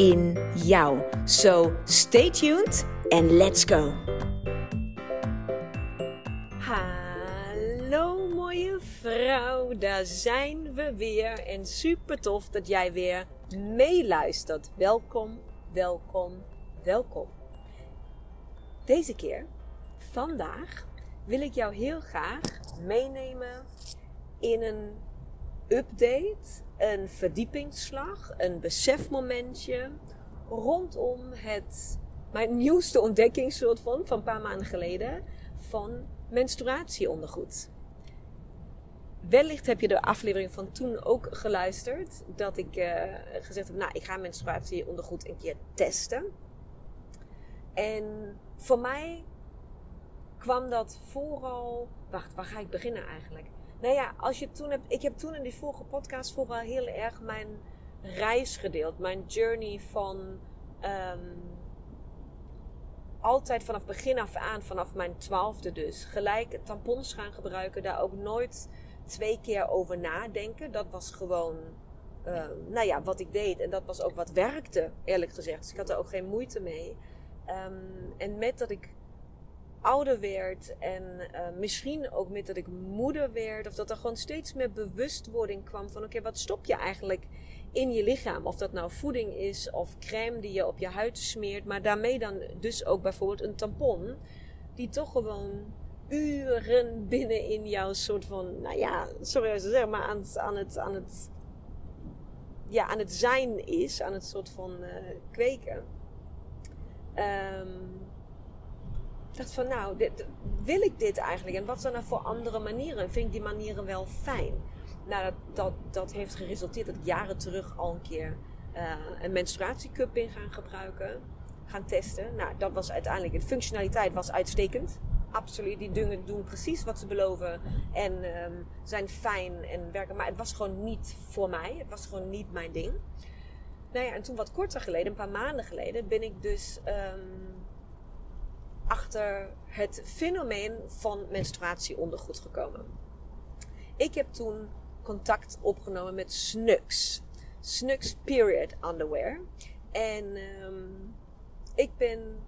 in jou. So stay tuned and let's go. Hallo mooie vrouw, daar zijn we weer en super tof dat jij weer meeluistert. Welkom, welkom, welkom. Deze keer, vandaag, wil ik jou heel graag meenemen in een update, een verdiepingsslag, een besefmomentje rondom het, mijn nieuwste ontdekking soort van, van een paar maanden geleden, van menstruatieondergoed. Wellicht heb je de aflevering van toen ook geluisterd. Dat ik uh, gezegd heb, nou ik ga menstruatieondergoed een keer testen. En voor mij kwam dat vooral... Wacht, waar ga ik beginnen eigenlijk? Nou ja, als je toen hebt, ik heb toen in die vorige podcast vooral heel erg mijn reis gedeeld. Mijn journey van um, altijd vanaf begin af aan, vanaf mijn twaalfde dus, gelijk tampons gaan gebruiken. Daar ook nooit twee keer over nadenken. Dat was gewoon, uh, nou ja, wat ik deed. En dat was ook wat werkte, eerlijk gezegd. Dus ik had er ook geen moeite mee. Um, en met dat ik ouder werd en uh, misschien ook met dat ik moeder werd, of dat er gewoon steeds meer bewustwording kwam van: oké, wat stop je eigenlijk in je lichaam? Of dat nou voeding is of crème die je op je huid smeert, maar daarmee dan dus ook bijvoorbeeld een tampon, die toch gewoon uren binnen in jouw soort van, nou ja, sorry als ik zeg, maar aan het, aan het, aan het, ja, aan het zijn is, aan het soort van uh, kweken. Um, dacht van nou, dit, wil ik dit eigenlijk? En wat zijn er voor andere manieren? Vind ik die manieren wel fijn? Nou, dat, dat, heeft geresulteerd dat ik jaren terug al een keer uh, een menstruatiecup in gaan gebruiken. Gaan testen. Nou, dat was uiteindelijk, de functionaliteit was uitstekend. Absoluut, die dingen doen precies wat ze beloven. En um, zijn fijn en werken. Maar het was gewoon niet voor mij. Het was gewoon niet mijn ding. Nou ja, en toen wat korter geleden, een paar maanden geleden, ben ik dus um, achter het fenomeen van menstruatieondergoed gekomen. Ik heb toen contact opgenomen met Snux. Snux Period Underwear. En um, ik ben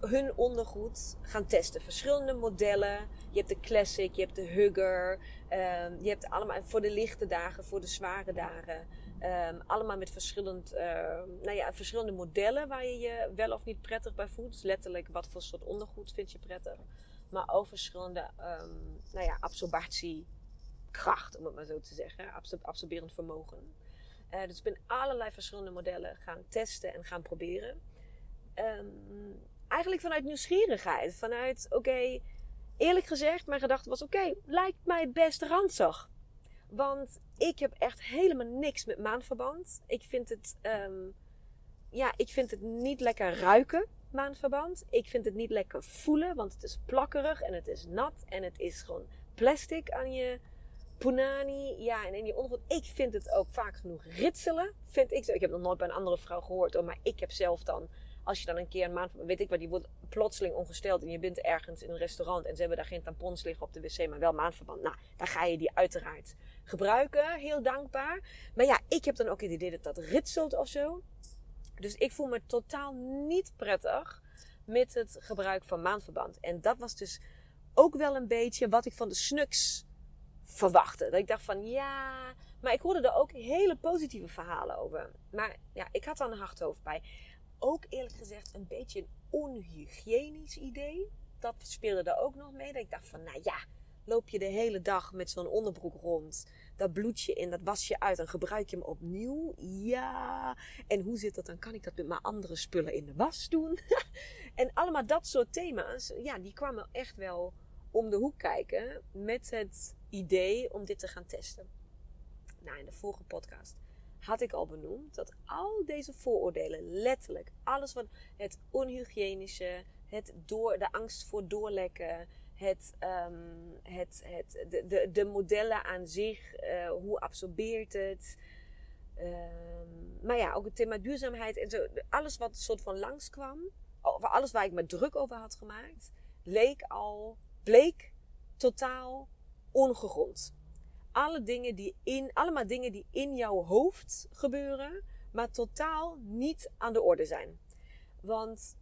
hun ondergoed gaan testen. Verschillende modellen. Je hebt de Classic, je hebt de Hugger. Um, je hebt allemaal voor de lichte dagen, voor de zware dagen. Um, allemaal met verschillend, uh, nou ja, verschillende modellen waar je je wel of niet prettig bij voelt. Dus letterlijk wat voor soort ondergoed vind je prettig. Maar ook verschillende um, nou ja, absorbatiekracht, om het maar zo te zeggen. Absor absorberend vermogen. Uh, dus ik ben allerlei verschillende modellen gaan testen en gaan proberen. Eigenlijk vanuit nieuwsgierigheid. Vanuit, oké, eerlijk gezegd, mijn gedachte was: oké, lijkt mij best ranzig. Want ik heb echt helemaal niks met maandverband. Ik vind het, um, ja, ik vind het niet lekker ruiken, maandverband. Ik vind het niet lekker voelen, want het is plakkerig en het is nat en het is gewoon plastic aan je punani. Ja, en in je ondergoed. Ik vind het ook vaak genoeg ritselen, vind ik zo. Ik heb nog nooit bij een andere vrouw gehoord, hoor, maar ik heb zelf dan als je dan een keer een maand, weet ik wat, die wordt plotseling ongesteld en je bent ergens in een restaurant en ze hebben daar geen tampons liggen op de wc, maar wel maandverband. Nou, dan ga je die uiteraard gebruiken. Heel dankbaar. Maar ja, ik heb dan ook het idee dat dat ritselt of zo. Dus ik voel me totaal niet prettig met het gebruik van maandverband. En dat was dus ook wel een beetje wat ik van de snuks verwachtte. Dat ik dacht van ja, maar ik hoorde er ook hele positieve verhalen over. Maar ja, ik had er een hard hoofd bij ook eerlijk gezegd een beetje een onhygiënisch idee. Dat speelde daar ook nog mee. Dat ik dacht van, nou ja, loop je de hele dag met zo'n onderbroek rond. Dat bloed je in, dat was je uit en gebruik je hem opnieuw. Ja. En hoe zit dat dan? Kan ik dat met mijn andere spullen in de was doen? en allemaal dat soort thema's, ja, die kwamen echt wel om de hoek kijken met het idee om dit te gaan testen. Nou, in de vorige podcast had ik al benoemd dat al deze vooroordelen, letterlijk, alles wat het onhygiënische, het door, de angst voor doorlekken, het, um, het, het, de, de, de modellen aan zich, uh, hoe absorbeert het. Um, maar ja, ook het thema duurzaamheid en zo. Alles wat soort van langskwam, of alles waar ik me druk over had gemaakt, leek al, bleek totaal ongegrond. Alle dingen die in, allemaal dingen die in jouw hoofd gebeuren, maar totaal niet aan de orde zijn. Want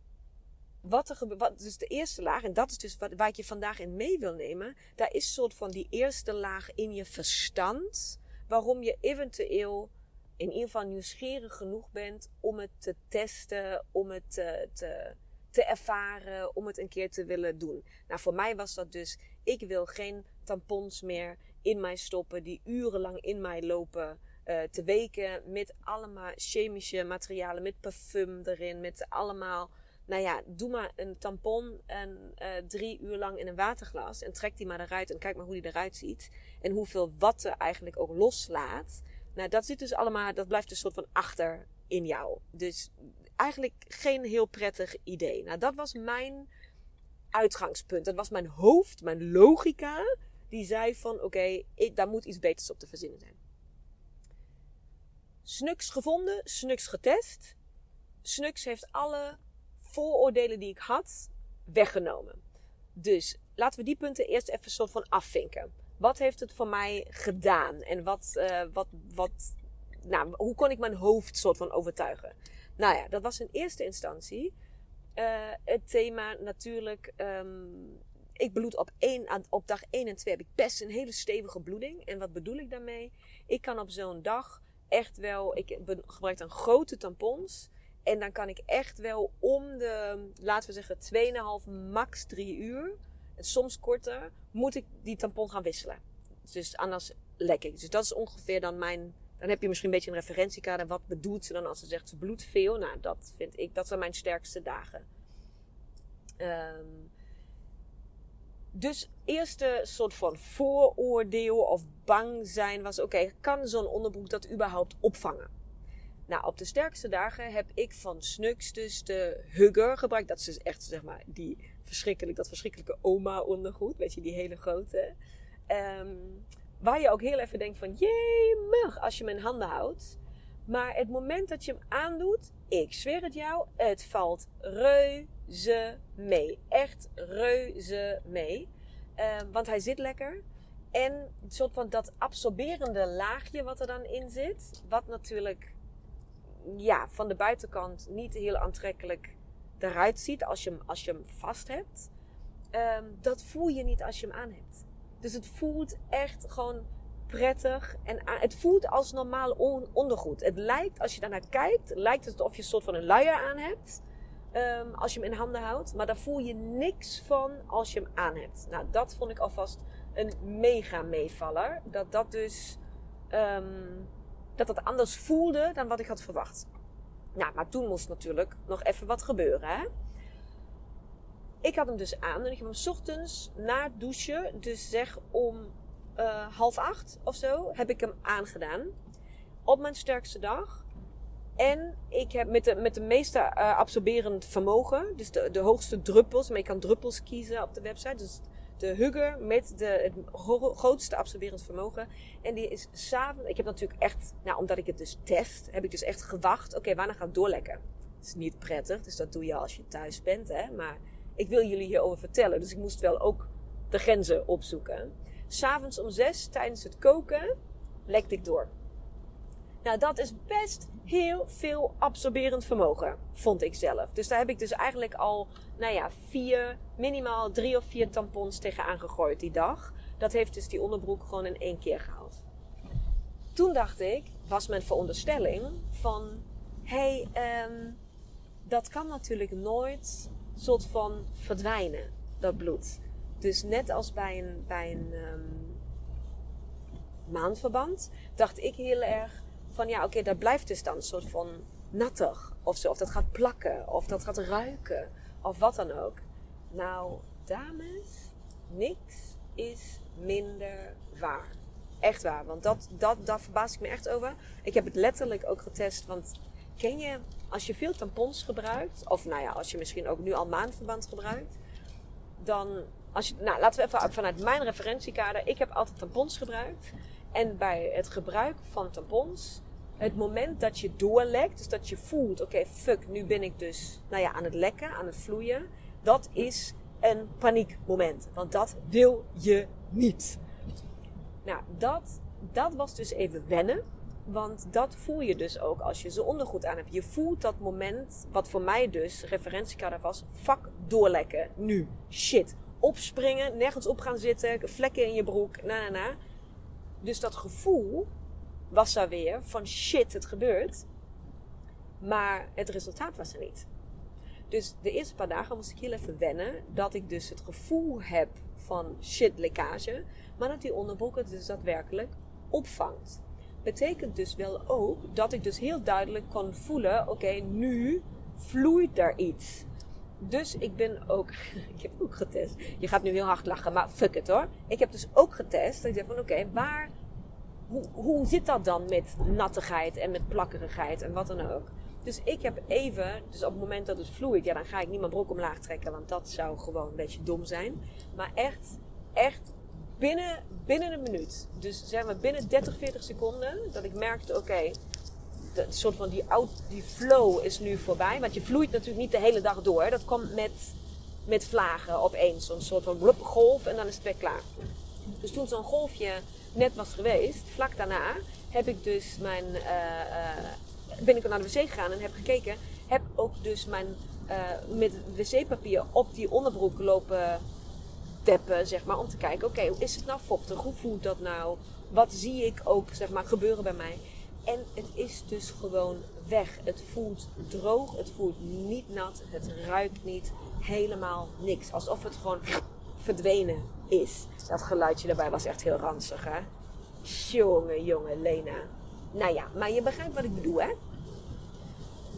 wat er gebeurt, dus de eerste laag, en dat is dus wat, waar ik je vandaag in mee wil nemen, daar is een soort van die eerste laag in je verstand, waarom je eventueel in ieder geval nieuwsgierig genoeg bent om het te testen, om het te, te, te ervaren, om het een keer te willen doen. Nou, voor mij was dat dus, ik wil geen tampons meer in mij stoppen die urenlang in mij lopen. Uh, te weken met allemaal chemische materialen, met parfum erin, met allemaal nou ja, doe maar een tampon en uh, drie uur lang in een waterglas en trek die maar eruit en kijk maar hoe die eruit ziet. En hoeveel watten eigenlijk ook loslaat. Nou, dat zit dus allemaal, dat blijft een soort van achter in jou. Dus eigenlijk geen heel prettig idee. Nou, dat was mijn uitgangspunt. Dat was mijn hoofd, mijn logica. Die zei van, oké, daar moet iets beters op te verzinnen zijn. Snux gevonden, Snux getest. Snux heeft alle vooroordelen die ik had weggenomen. Dus laten we die punten eerst even soort van afvinken. Wat heeft het voor mij gedaan? En wat, uh, wat, wat, nou, hoe kon ik mijn hoofd soort van overtuigen? Nou ja, dat was in eerste instantie uh, het thema natuurlijk. Um, ik bloed op, één, op dag 1 en 2 heb ik best een hele stevige bloeding. En wat bedoel ik daarmee? Ik kan op zo'n dag echt wel. Ik gebruik dan grote tampons. En dan kan ik echt wel om de, laten we zeggen, 2,5, max 3 uur, en soms korter, moet ik die tampon gaan wisselen. Dus anders lek ik. Dus dat is ongeveer dan mijn. Dan heb je misschien een beetje een referentiekader. Wat bedoelt ze dan als ze zegt ze bloedt veel? Nou, dat vind ik, dat zijn mijn sterkste dagen. Um, dus eerste soort van vooroordeel of bang zijn was: oké, kan zo'n onderbroek dat überhaupt opvangen? Nou, op de sterkste dagen heb ik van Snux dus de Hugger gebruikt. Dat is dus echt, zeg maar, die verschrikkelijk, dat verschrikkelijke oma-ondergoed. Weet je, die hele grote. Um, waar je ook heel even denkt van, mug, als je in handen houdt. Maar het moment dat je hem aandoet, ik zweer het jou, het valt reuze mee. Echt reuze mee. Um, want hij zit lekker. En een soort van dat absorberende laagje wat er dan in zit. Wat natuurlijk ja, van de buitenkant niet heel aantrekkelijk eruit ziet als je hem, als je hem vast hebt. Um, dat voel je niet als je hem aan hebt. Dus het voelt echt gewoon prettig. En het voelt als normaal ondergoed. Het lijkt, als je daarnaar kijkt, lijkt het alsof je een soort van een luier aan hebt. Um, als je hem in handen houdt. Maar daar voel je niks van als je hem aan hebt. Nou, dat vond ik alvast een mega meevaller. Dat dat dus... Um, dat het anders voelde dan wat ik had verwacht. Nou, maar toen moest natuurlijk nog even wat gebeuren. Hè? Ik had hem dus aan en ik heb hem ochtends na het douchen, dus zeg om uh, half acht of zo, heb ik hem aangedaan. Op mijn sterkste dag. En ik heb met de, met de meeste uh, absorberend vermogen, dus de, de hoogste druppels, maar je kan druppels kiezen op de website. Dus de Hugger met de, het grootste absorberend vermogen. En die is s'avonds. Ik heb natuurlijk echt, nou, omdat ik het dus test, heb ik dus echt gewacht. Oké, wanneer gaat het doorlekken? Het is niet prettig, dus dat doe je als je thuis bent, hè. Maar ik wil jullie hierover vertellen, dus ik moest wel ook de grenzen opzoeken. S'avonds om zes, tijdens het koken, lekte ik door. Nou, dat is best heel veel absorberend vermogen, vond ik zelf. Dus daar heb ik dus eigenlijk al, nou ja, vier, minimaal drie of vier tampons tegenaan gegooid die dag. Dat heeft dus die onderbroek gewoon in één keer gehaald. Toen dacht ik, was mijn veronderstelling van, hé, hey, um, dat kan natuurlijk nooit soort van verdwijnen, dat bloed. Dus net als bij een, bij een um, maandverband, dacht ik heel erg, van ja, oké, dat blijft dus dan een soort van nattig of zo. Of dat gaat plakken, of dat gaat ruiken, of wat dan ook. Nou, dames, niks is minder waar. Echt waar, want dat, dat, daar verbaas ik me echt over. Ik heb het letterlijk ook getest, want ken je, als je veel tampons gebruikt, of nou ja, als je misschien ook nu al maandverband gebruikt, dan, als je, nou laten we even vanuit mijn referentiekader, ik heb altijd tampons gebruikt. En bij het gebruik van tampons, het moment dat je doorlekt, dus dat je voelt, oké, fuck, nu ben ik dus, nou ja, aan het lekken, aan het vloeien, dat is een paniekmoment. Want dat wil je niet. Nou, dat, dat was dus even wennen. Want dat voel je dus ook als je ze ondergoed aan hebt. Je voelt dat moment, wat voor mij dus referentiekader was, vak doorlekken. Nu. Shit. Opspringen, nergens op gaan zitten, vlekken in je broek, na na. Dus dat gevoel was daar weer van shit, het gebeurt. Maar het resultaat was er niet. Dus de eerste paar dagen moest ik heel even wennen dat ik dus het gevoel heb van shit lekkage, maar dat die onderbroek het dus daadwerkelijk opvangt. Betekent dus wel ook dat ik dus heel duidelijk kon voelen, oké, nu vloeit er iets. Dus ik ben ook, ik heb ook getest. Je gaat nu heel hard lachen, maar fuck it hoor. Ik heb dus ook getest. Ik zeg van oké, waar, hoe, hoe zit dat dan met nattigheid en met plakkerigheid en wat dan ook. Dus ik heb even, dus op het moment dat het vloeit, ja, dan ga ik niet mijn broek omlaag trekken, want dat zou gewoon een beetje dom zijn. Maar echt, echt binnen, binnen een minuut. Dus zeg maar binnen 30, 40 seconden, dat ik merkte, oké, okay, soort van die, out, die flow is nu voorbij. Want je vloeit natuurlijk niet de hele dag door. Dat komt met, met vlagen opeens. Zo'n soort van golf en dan is het weer klaar. Dus toen zo'n golfje net was geweest, vlak daarna, heb ik dus mijn uh, ben ik naar de wc gegaan en heb gekeken. Heb ook dus mijn uh, met wc-papier op die onderbroek lopen tappen, zeg maar. Om te kijken, oké, hoe is het nou vochtig? Hoe voelt dat nou? Wat zie ik ook, zeg maar, gebeuren bij mij? En het is dus gewoon weg. Het voelt droog, het voelt niet nat, het ruikt niet, helemaal niks. Alsof het gewoon verdwenen is. Dat geluidje daarbij was echt heel ranzig, hè? Jonge, jonge Lena. Nou ja, maar je begrijpt wat ik bedoel, hè?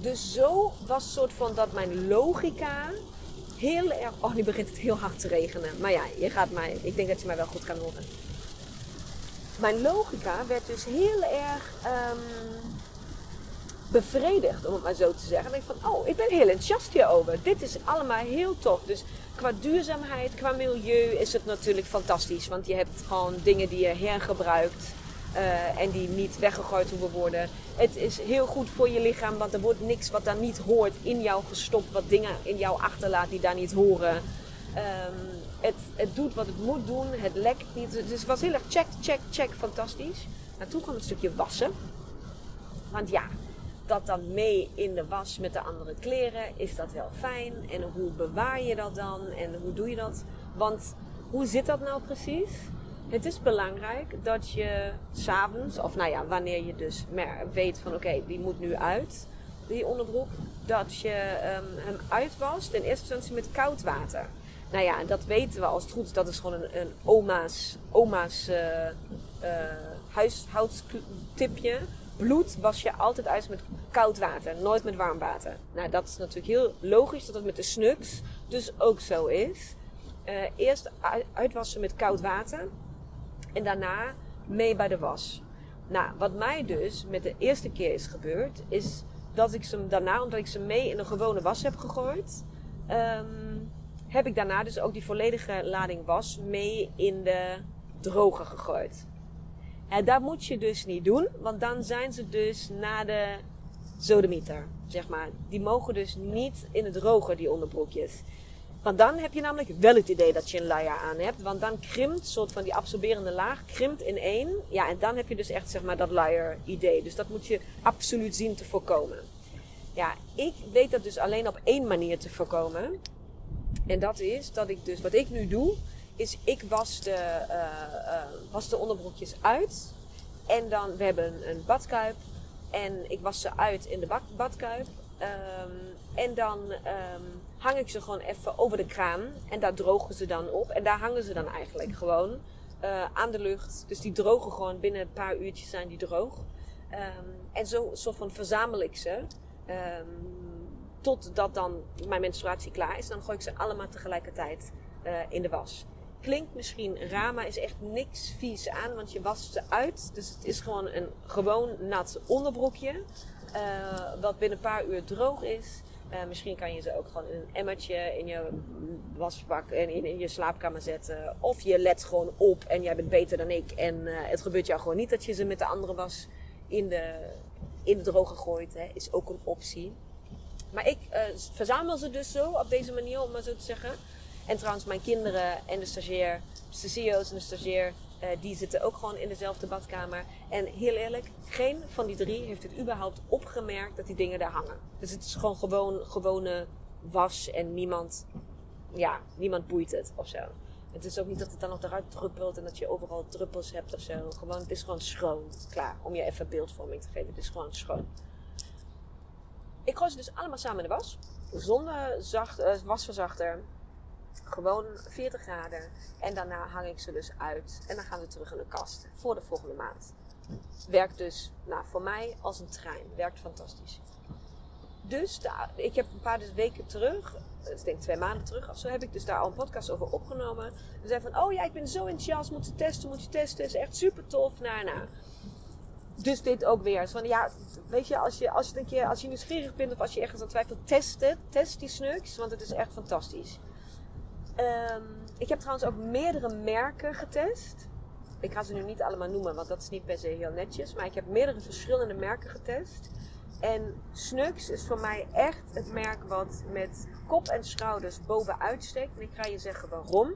Dus zo was soort van dat mijn logica heel erg. Oh, nu begint het heel hard te regenen. Maar ja, je gaat mij. Ik denk dat je mij wel goed kan horen. Mijn logica werd dus heel erg um, bevredigd, om het maar zo te zeggen. En ik van, oh, ik ben heel enthousiast hierover. Dit is allemaal heel tof. Dus qua duurzaamheid, qua milieu is het natuurlijk fantastisch. Want je hebt gewoon dingen die je hergebruikt. Uh, en die niet weggegooid hoeven worden. Het is heel goed voor je lichaam, want er wordt niks wat daar niet hoort in jou gestopt, wat dingen in jou achterlaat die daar niet horen. Um, het, het doet wat het moet doen, het lekt niet. Dus het was heel erg check, check, check, fantastisch. Maar toen kwam het stukje wassen. Want ja, dat dan mee in de was met de andere kleren, is dat wel fijn? En hoe bewaar je dat dan? En hoe doe je dat? Want hoe zit dat nou precies? Het is belangrijk dat je s'avonds, of nou ja, wanneer je dus weet van oké, die moet nu uit, die onderbroek, dat je um, hem uitwast in eerste instantie met koud water. Nou ja, dat weten we als het goed is, dat is gewoon een, een oma's, oma's uh, huishoudtipje. Bloed was je altijd uit met koud water, nooit met warm water. Nou, dat is natuurlijk heel logisch dat het met de snuks dus ook zo is. Uh, eerst uitwassen met koud water. En daarna mee bij de was. Nou, wat mij dus met de eerste keer is gebeurd, is dat ik ze daarna, omdat ik ze mee in een gewone was heb gegooid, um, heb ik daarna dus ook die volledige lading was mee in de droge gegooid. En dat moet je dus niet doen, want dan zijn ze dus na de zodemieter, zeg maar. Die mogen dus niet in het droge, die onderbroekjes. Want dan heb je namelijk wel het idee dat je een layer aan hebt. Want dan krimpt, soort van die absorberende laag, krimpt in één. Ja, en dan heb je dus echt zeg maar dat layer idee. Dus dat moet je absoluut zien te voorkomen. Ja, ik weet dat dus alleen op één manier te voorkomen. En dat is dat ik dus, wat ik nu doe, is ik was de, uh, uh, was de onderbroekjes uit. En dan, we hebben een, badkuip. En ik was ze uit in de bad, badkuip. Um, en dan um, hang ik ze gewoon even over de kraan. En daar drogen ze dan op. En daar hangen ze dan eigenlijk gewoon uh, aan de lucht. Dus die drogen gewoon binnen een paar uurtjes zijn die droog. Um, en zo soort van verzamel ik ze. Totdat dan mijn menstruatie klaar is. Dan gooi ik ze allemaal tegelijkertijd in de was. Klinkt misschien raar, maar is echt niks vies aan, want je wast ze uit. Dus het is gewoon een gewoon nat onderbroekje, uh, wat binnen een paar uur droog is. Uh, misschien kan je ze ook gewoon in een emmertje in je wasbak en in, je slaapkamer zetten. Of je let gewoon op en jij bent beter dan ik. En uh, het gebeurt jou gewoon niet dat je ze met de andere was in de, in de droge gooit. Hè. Is ook een optie. Maar ik verzamel ze dus zo op deze manier, om maar zo te zeggen. En trouwens, mijn kinderen en de stagiair, de CEO's en de stagiair, uh, die zitten ook gewoon in dezelfde badkamer. En heel eerlijk, geen van die drie heeft het überhaupt opgemerkt dat die dingen daar hangen. Dus het is gewoon, gewoon gewone was en niemand, ja, niemand boeit het of zo. Het is ook niet dat het dan nog eruit druppelt en dat je overal druppels hebt of zo. Gewoon, het is gewoon schoon. Klaar, om je even beeldvorming te geven. Het is gewoon schoon. Ik gooi ze dus allemaal samen in de was. Zonder zacht, uh, wasverzachter. Gewoon 40 graden. En daarna hang ik ze dus uit. En dan gaan ze terug in de kast. Voor de volgende maand. Werkt dus nou, voor mij als een trein. Werkt fantastisch. Dus ik heb een paar dus weken terug, ik denk twee maanden terug of zo, heb ik dus daar al een podcast over opgenomen. Ze zei van, oh ja, ik ben zo enthousiast, moet je testen, moet je testen, is echt super tof. Nou, nou. Dus dit ook weer. Van, ja, weet je, als je, als je een keer, als je nieuwsgierig bent of als je ergens aan twijfelt, test het. Test die snuks, want het is echt fantastisch. Um, ik heb trouwens ook meerdere merken getest. Ik ga ze nu niet allemaal noemen, want dat is niet per se heel netjes. Maar ik heb meerdere verschillende merken getest. En Snux is voor mij echt het merk wat met kop en schouders bovenuit steekt. En ik ga je zeggen waarom.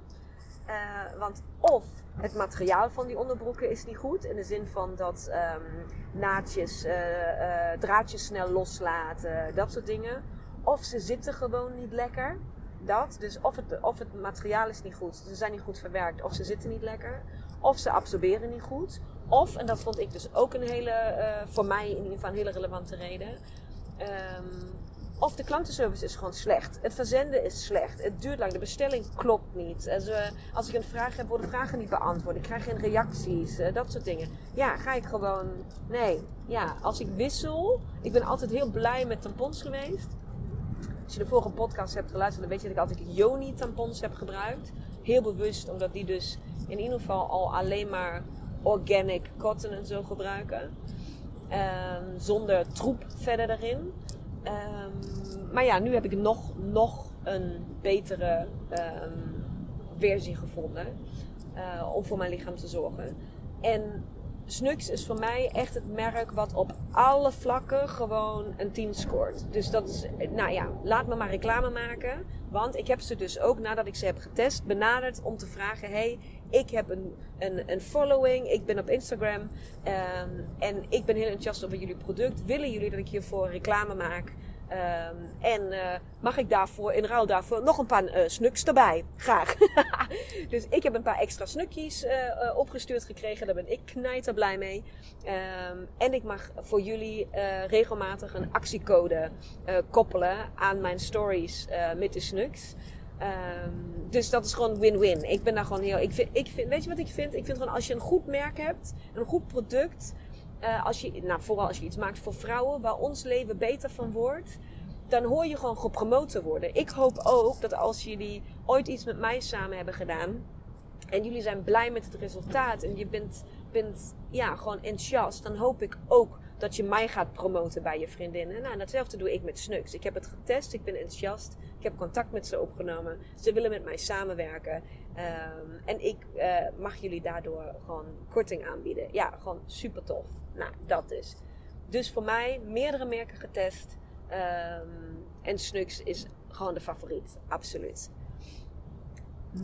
Uh, want of het materiaal van die onderbroeken is niet goed. In de zin van dat um, naadjes, uh, uh, draadjes snel loslaten, dat soort dingen. Of ze zitten gewoon niet lekker. Dat. Dus of het, of het materiaal is niet goed, ze zijn niet goed verwerkt, of ze zitten niet lekker. Of ze absorberen niet goed. Of, en dat vond ik dus ook een hele, uh, voor mij in ieder geval een hele relevante reden. Um, of de klantenservice is gewoon slecht. Het verzenden is slecht. Het duurt lang. De bestelling klopt niet. Als, als ik een vraag heb, worden vragen niet beantwoord. Ik krijg geen reacties. Uh, dat soort dingen. Ja, ga ik gewoon. Nee. Ja, als ik wissel. Ik ben altijd heel blij met tampons geweest. Als je de vorige podcast hebt geluisterd, dan weet je dat ik altijd Yoni tampons heb gebruikt. Heel bewust, omdat die dus in ieder geval al alleen maar organic cotton en zo gebruiken. Um, zonder troep verder erin. Um, maar ja, nu heb ik nog, nog een betere um, versie gevonden. Uh, om voor mijn lichaam te zorgen. En Snux is voor mij echt het merk wat op alle vlakken gewoon een 10 scoort. Dus dat is, nou ja, laat me maar reclame maken. Want ik heb ze dus ook nadat ik ze heb getest benaderd om te vragen: hey, ik heb een, een, een following, ik ben op Instagram um, en ik ben heel enthousiast over jullie product. Willen jullie dat ik hiervoor reclame maak? Um, en uh, mag ik daarvoor, in ruil daarvoor, nog een paar uh, snuks erbij? Graag. dus ik heb een paar extra snukjes uh, opgestuurd gekregen. Daar ben ik knijter blij mee. Um, en ik mag voor jullie regelmatig een actiecode koppelen aan mijn stories met de snuks. Um, dus dat is gewoon win-win. Ik ben daar gewoon heel. Ik vind, ik vind, weet je wat ik vind? Ik vind gewoon als je een goed merk hebt, een goed product. Uh, als je, nou, vooral als je iets maakt voor vrouwen, waar ons leven beter van wordt, dan hoor je gewoon gepromoot te worden. Ik hoop ook dat als jullie ooit iets met mij samen hebben gedaan en jullie zijn blij met het resultaat en je bent, bent ja, gewoon enthousiast, dan hoop ik ook dat je mij gaat promoten bij je vriendinnen. Nou, datzelfde doe ik met Snux. Ik heb het getest, ik ben enthousiast, ik heb contact met ze opgenomen. Ze willen met mij samenwerken. Um, en ik uh, mag jullie daardoor gewoon korting aanbieden. Ja, gewoon super tof. Nou, dat is. Dus voor mij meerdere merken getest. Um, en Snux is gewoon de favoriet, absoluut.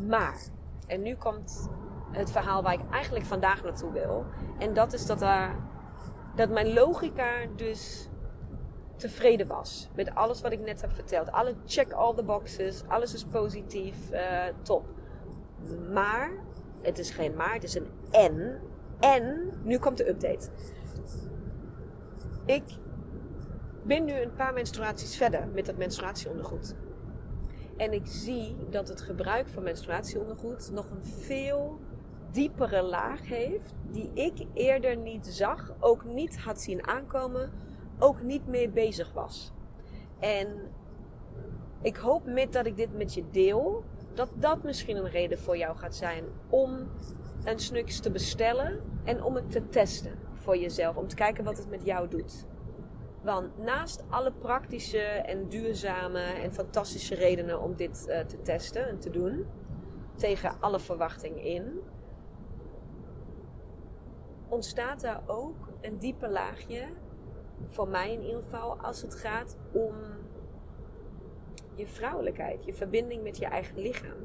Maar, en nu komt het verhaal waar ik eigenlijk vandaag naartoe wil. En dat is dat er dat mijn logica dus tevreden was met alles wat ik net heb verteld. Alle check all the boxes, alles is positief, uh, top. Maar, het is geen maar, het is een en. En, nu komt de update. Ik ben nu een paar menstruaties verder met dat menstruatieondergoed. En ik zie dat het gebruik van menstruatieondergoed nog een veel diepere laag heeft, die ik eerder niet zag, ook niet had zien aankomen, ook niet mee bezig was. En ik hoop met dat ik dit met je deel, dat dat misschien een reden voor jou gaat zijn om een snuks te bestellen en om het te testen voor jezelf. Om te kijken wat het met jou doet. Want naast alle praktische en duurzame en fantastische redenen om dit uh, te testen en te doen, tegen alle verwachting in, ontstaat daar ook een diepe laagje, voor mij in ieder geval, als het gaat om je vrouwelijkheid, je verbinding met je eigen lichaam.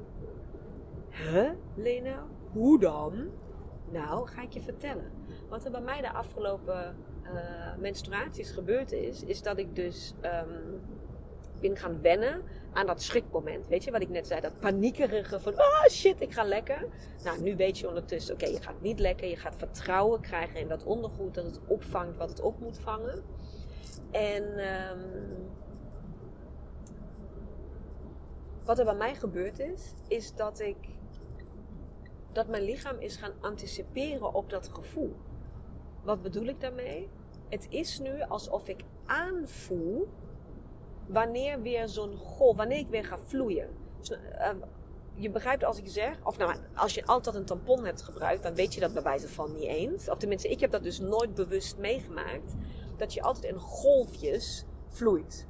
Huh, Lena? Hoe dan? Nou, ga ik je vertellen. Wat er bij mij de afgelopen uh, menstruaties gebeurd is, is dat ik dus um, ben gaan wennen aan dat schrikmoment. Weet je wat ik net zei? Dat paniekerige van, oh shit, ik ga lekken. Nou, nu weet je ondertussen, oké, je gaat niet lekken. Je gaat vertrouwen krijgen in dat ondergoed dat het opvangt wat het op moet vangen. En um, wat er bij mij gebeurd is, is dat ik dat mijn lichaam is gaan anticiperen op dat gevoel. Wat bedoel ik daarmee? Het is nu alsof ik aanvoel wanneer weer zo'n golf, wanneer ik weer ga vloeien. Dus, uh, je begrijpt als ik zeg, of nou, als je altijd een tampon hebt gebruikt, dan weet je dat bij wijze van niet eens. Of tenminste, ik heb dat dus nooit bewust meegemaakt. Dat je altijd in golfjes vloeit.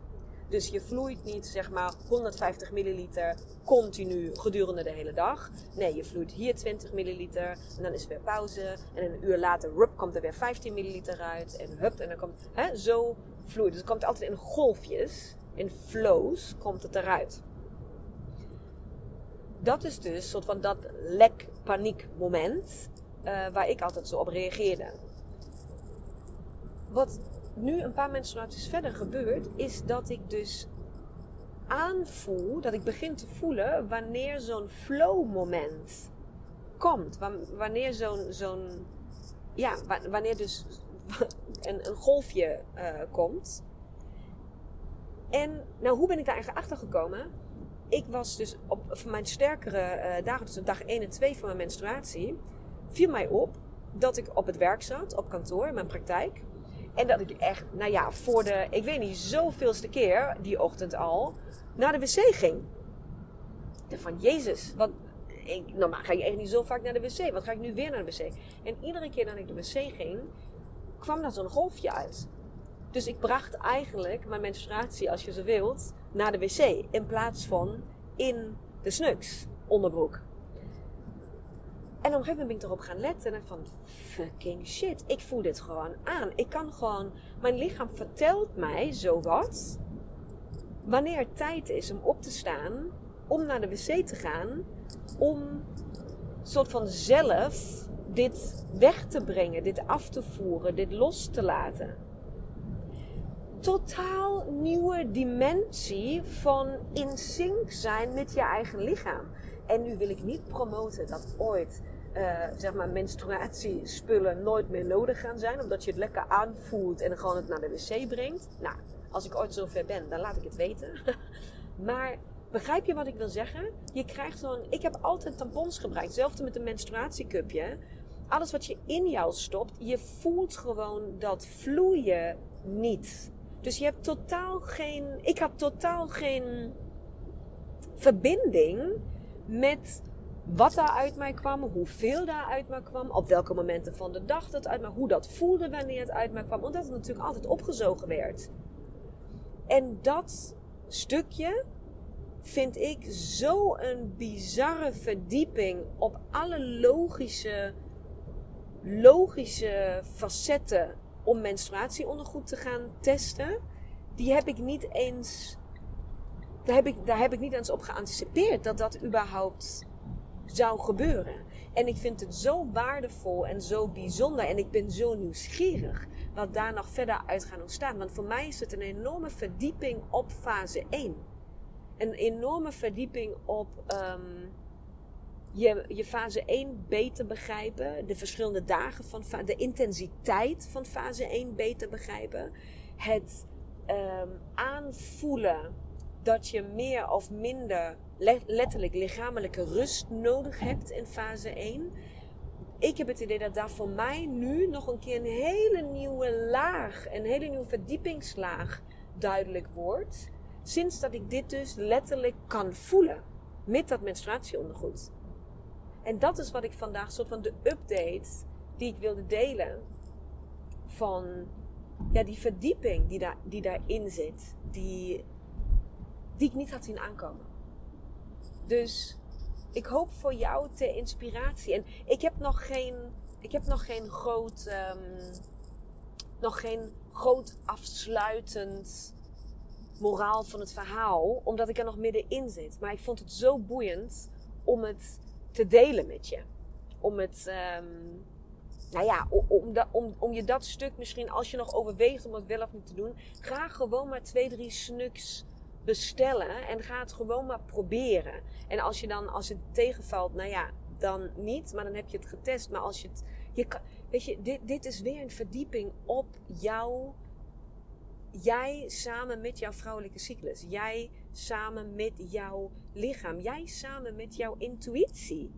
Dus je vloeit niet zeg maar 150 milliliter continu gedurende de hele dag. Nee, je vloeit hier 20 milliliter en dan is er weer pauze. En een uur later, rup, komt er weer 15 milliliter uit. En hup, en dan komt hè, zo vloeit. Dus het komt altijd in golfjes, in flows, komt het eruit. Dat is dus soort van dat lek-paniek moment uh, waar ik altijd zo op reageerde. Wat nu een paar menstruaties verder gebeurt, is dat ik dus aanvoel, dat ik begin te voelen wanneer zo'n flow moment komt. Wanneer zo'n, zo'n ja, wanneer dus een, een golfje uh, komt. En nou, hoe ben ik daar eigenlijk achter gekomen? Ik was dus op mijn sterkere uh, dagen, dus op dag 1 en 2 van mijn menstruatie, viel mij op dat ik op het werk zat, op kantoor, in mijn praktijk. En dat ik echt, nou ja, voor de, ik weet niet, zoveelste keer die ochtend al naar de wc ging. Van, Jezus, wat, ik, normaal ga ik echt niet zo vaak naar de wc. Wat ga ik nu weer naar de wc? En iedere keer dat ik de wc ging, kwam daar zo'n golfje uit. Dus ik bracht eigenlijk mijn menstruatie, als je zo wilt, naar de wc. In plaats van in de snuks onderbroek. En op een gegeven moment ben ik erop gaan letten. En van, fucking shit, ik voel dit gewoon aan. Ik kan gewoon, mijn lichaam vertelt mij zo wat. Wanneer het tijd is om op te staan, om naar de wc te gaan, om soort van zelf dit weg te brengen, dit af te voeren, dit los te laten. Totaal nieuwe dimensie van in sync zijn met je eigen lichaam. En nu wil ik niet promoten dat ooit uh, zeg maar menstruatiespullen nooit meer nodig gaan zijn. Omdat je het lekker aanvoelt en gewoon het naar de wc brengt. Nou, als ik ooit zover ben, dan laat ik het weten. maar begrijp je wat ik wil zeggen? Je krijgt zo'n... Ik heb altijd tampons gebruikt. Hetzelfde met een menstruatiecupje. Alles wat je in jou stopt, je voelt gewoon dat vloeien niet. Dus je hebt totaal geen... Ik had totaal geen verbinding met wat daar uit mij kwam, hoeveel daar uit mij kwam, op welke momenten van de dag dat uit mij, hoe dat voelde wanneer het uit mij kwam, omdat het natuurlijk altijd opgezogen werd. En dat stukje vind ik zo een bizarre verdieping op alle logische, logische facetten om menstruatieondergoed te gaan testen. Die heb ik niet eens, daar heb ik, daar heb ik niet eens op geanticipeerd dat dat überhaupt zou gebeuren. En ik vind het zo waardevol en zo bijzonder. En ik ben zo nieuwsgierig wat daar nog verder uit gaat ontstaan. Want voor mij is het een enorme verdieping op fase 1. Een enorme verdieping op um, je, je fase 1 beter begrijpen. De verschillende dagen van de intensiteit van fase 1 beter begrijpen. Het um, aanvoelen dat je meer of minder letterlijk lichamelijke rust nodig hebt in fase 1. Ik heb het idee dat daar voor mij nu nog een keer een hele nieuwe laag, een hele nieuwe verdiepingslaag duidelijk wordt. Sinds dat ik dit dus letterlijk kan voelen. met dat menstruatieondergoed. En dat is wat ik vandaag, soort van de update die ik wilde delen. Van ja, die verdieping die, daar, die daarin zit. Die, die ik niet had zien aankomen. Dus ik hoop voor jou ter inspiratie. En ik heb nog geen, ik heb nog geen groot, um, nog geen groot afsluitend moraal van het verhaal, omdat ik er nog middenin zit. Maar ik vond het zo boeiend om het te delen met je. Om het, um, nou ja, om, om, om je dat stuk misschien, als je nog overweegt om het wel of niet te doen, ga gewoon maar twee, drie snuks bestellen en ga het gewoon maar proberen. En als je dan, als het tegenvalt, nou ja, dan niet, maar dan heb je het getest. Maar als je het, je kan, weet je, dit, dit is weer een verdieping op jouw, jij samen met jouw vrouwelijke cyclus. Jij samen met jouw lichaam. Jij samen met jouw intuïtie.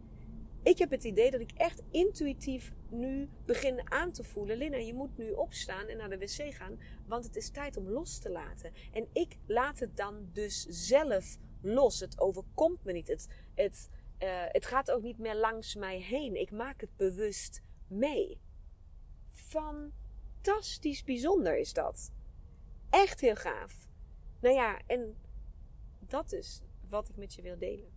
Ik heb het idee dat ik echt intuïtief nu begin aan te voelen. Lina, je moet nu opstaan en naar de wc gaan, want het is tijd om los te laten. En ik laat het dan dus zelf los. Het overkomt me niet. Het, het, uh, het gaat ook niet meer langs mij heen. Ik maak het bewust mee. Fantastisch bijzonder is dat. Echt heel gaaf. Nou ja, en dat is wat ik met je wil delen.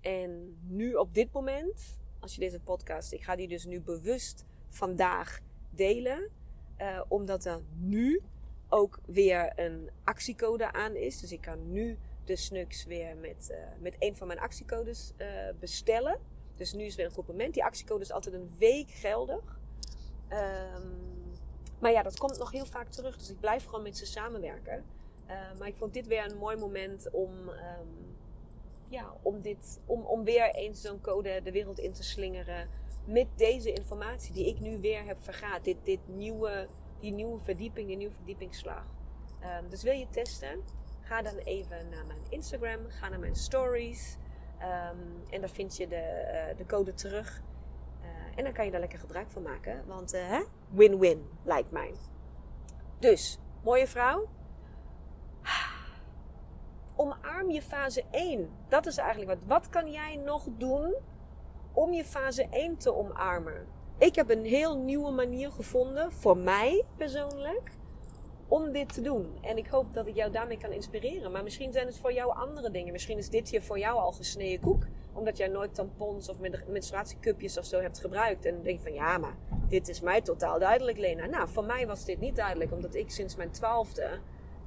En nu op dit moment, als je deze podcast, ik ga die dus nu bewust vandaag delen. Uh, omdat er nu ook weer een actiecode aan is. Dus ik kan nu de Snux weer met, uh, met een van mijn actiecodes uh, bestellen. Dus nu is weer een compliment. Die actiecode is altijd een week geldig. Um, maar ja, dat komt nog heel vaak terug. Dus ik blijf gewoon met ze samenwerken. maar ik vond dit weer een mooi moment om. Um, ja, om, dit, om, om weer eens zo'n code de wereld in te slingeren. Met deze informatie die ik nu weer heb vergaat. Dit, dit nieuwe, die nieuwe verdieping, die nieuwe verdiepingsslag. Um, dus wil je testen? Ga dan even naar mijn Instagram. Ga naar mijn stories. Um, en daar vind je de, uh, de code terug. Uh, en dan kan je daar lekker gebruik van maken. Want uh, win-win lijkt mij. Dus, mooie vrouw omarm je fase 1. Dat is eigenlijk wat. Wat kan jij nog doen om je fase 1 te omarmen? Ik heb een heel nieuwe manier gevonden, voor mij persoonlijk, om dit te doen. En ik hoop dat ik jou daarmee kan inspireren. Maar misschien zijn het voor jou andere dingen. Misschien is dit hier voor jou al gesneden koek. Omdat jij nooit tampons of menstruatiecupjes of zo hebt gebruikt. En denk van ja, maar dit is mij totaal duidelijk, Lena. Nou, voor mij was dit niet duidelijk. Omdat ik sinds mijn twaalfde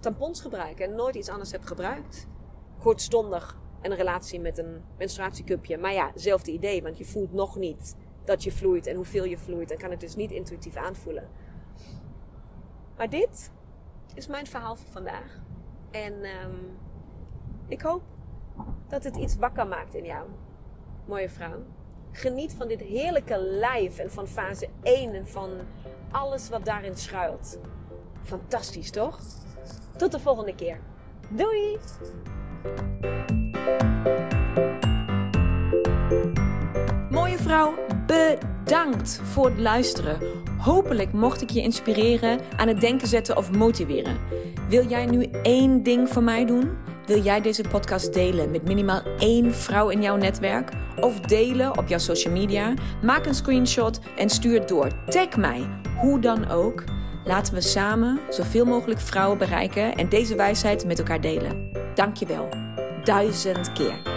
tampons gebruiken en nooit iets anders heb gebruikt. Kortstondig een relatie met een menstruatiecupje. Maar ja, hetzelfde idee, want je voelt nog niet dat je vloeit en hoeveel je vloeit. En kan het dus niet intuïtief aanvoelen. Maar dit is mijn verhaal voor vandaag. En um, ik hoop dat het iets wakker maakt in jou, mooie vrouw. Geniet van dit heerlijke lijf en van fase 1 en van alles wat daarin schuilt. Fantastisch, toch? Tot de volgende keer. Doei! Mooie vrouw, bedankt voor het luisteren. Hopelijk mocht ik je inspireren, aan het denken zetten of motiveren. Wil jij nu één ding voor mij doen? Wil jij deze podcast delen met minimaal één vrouw in jouw netwerk? Of delen op jouw social media? Maak een screenshot en stuur het door. Tag mij, hoe dan ook. Laten we samen zoveel mogelijk vrouwen bereiken en deze wijsheid met elkaar delen. Dankjewel. Duizend keer.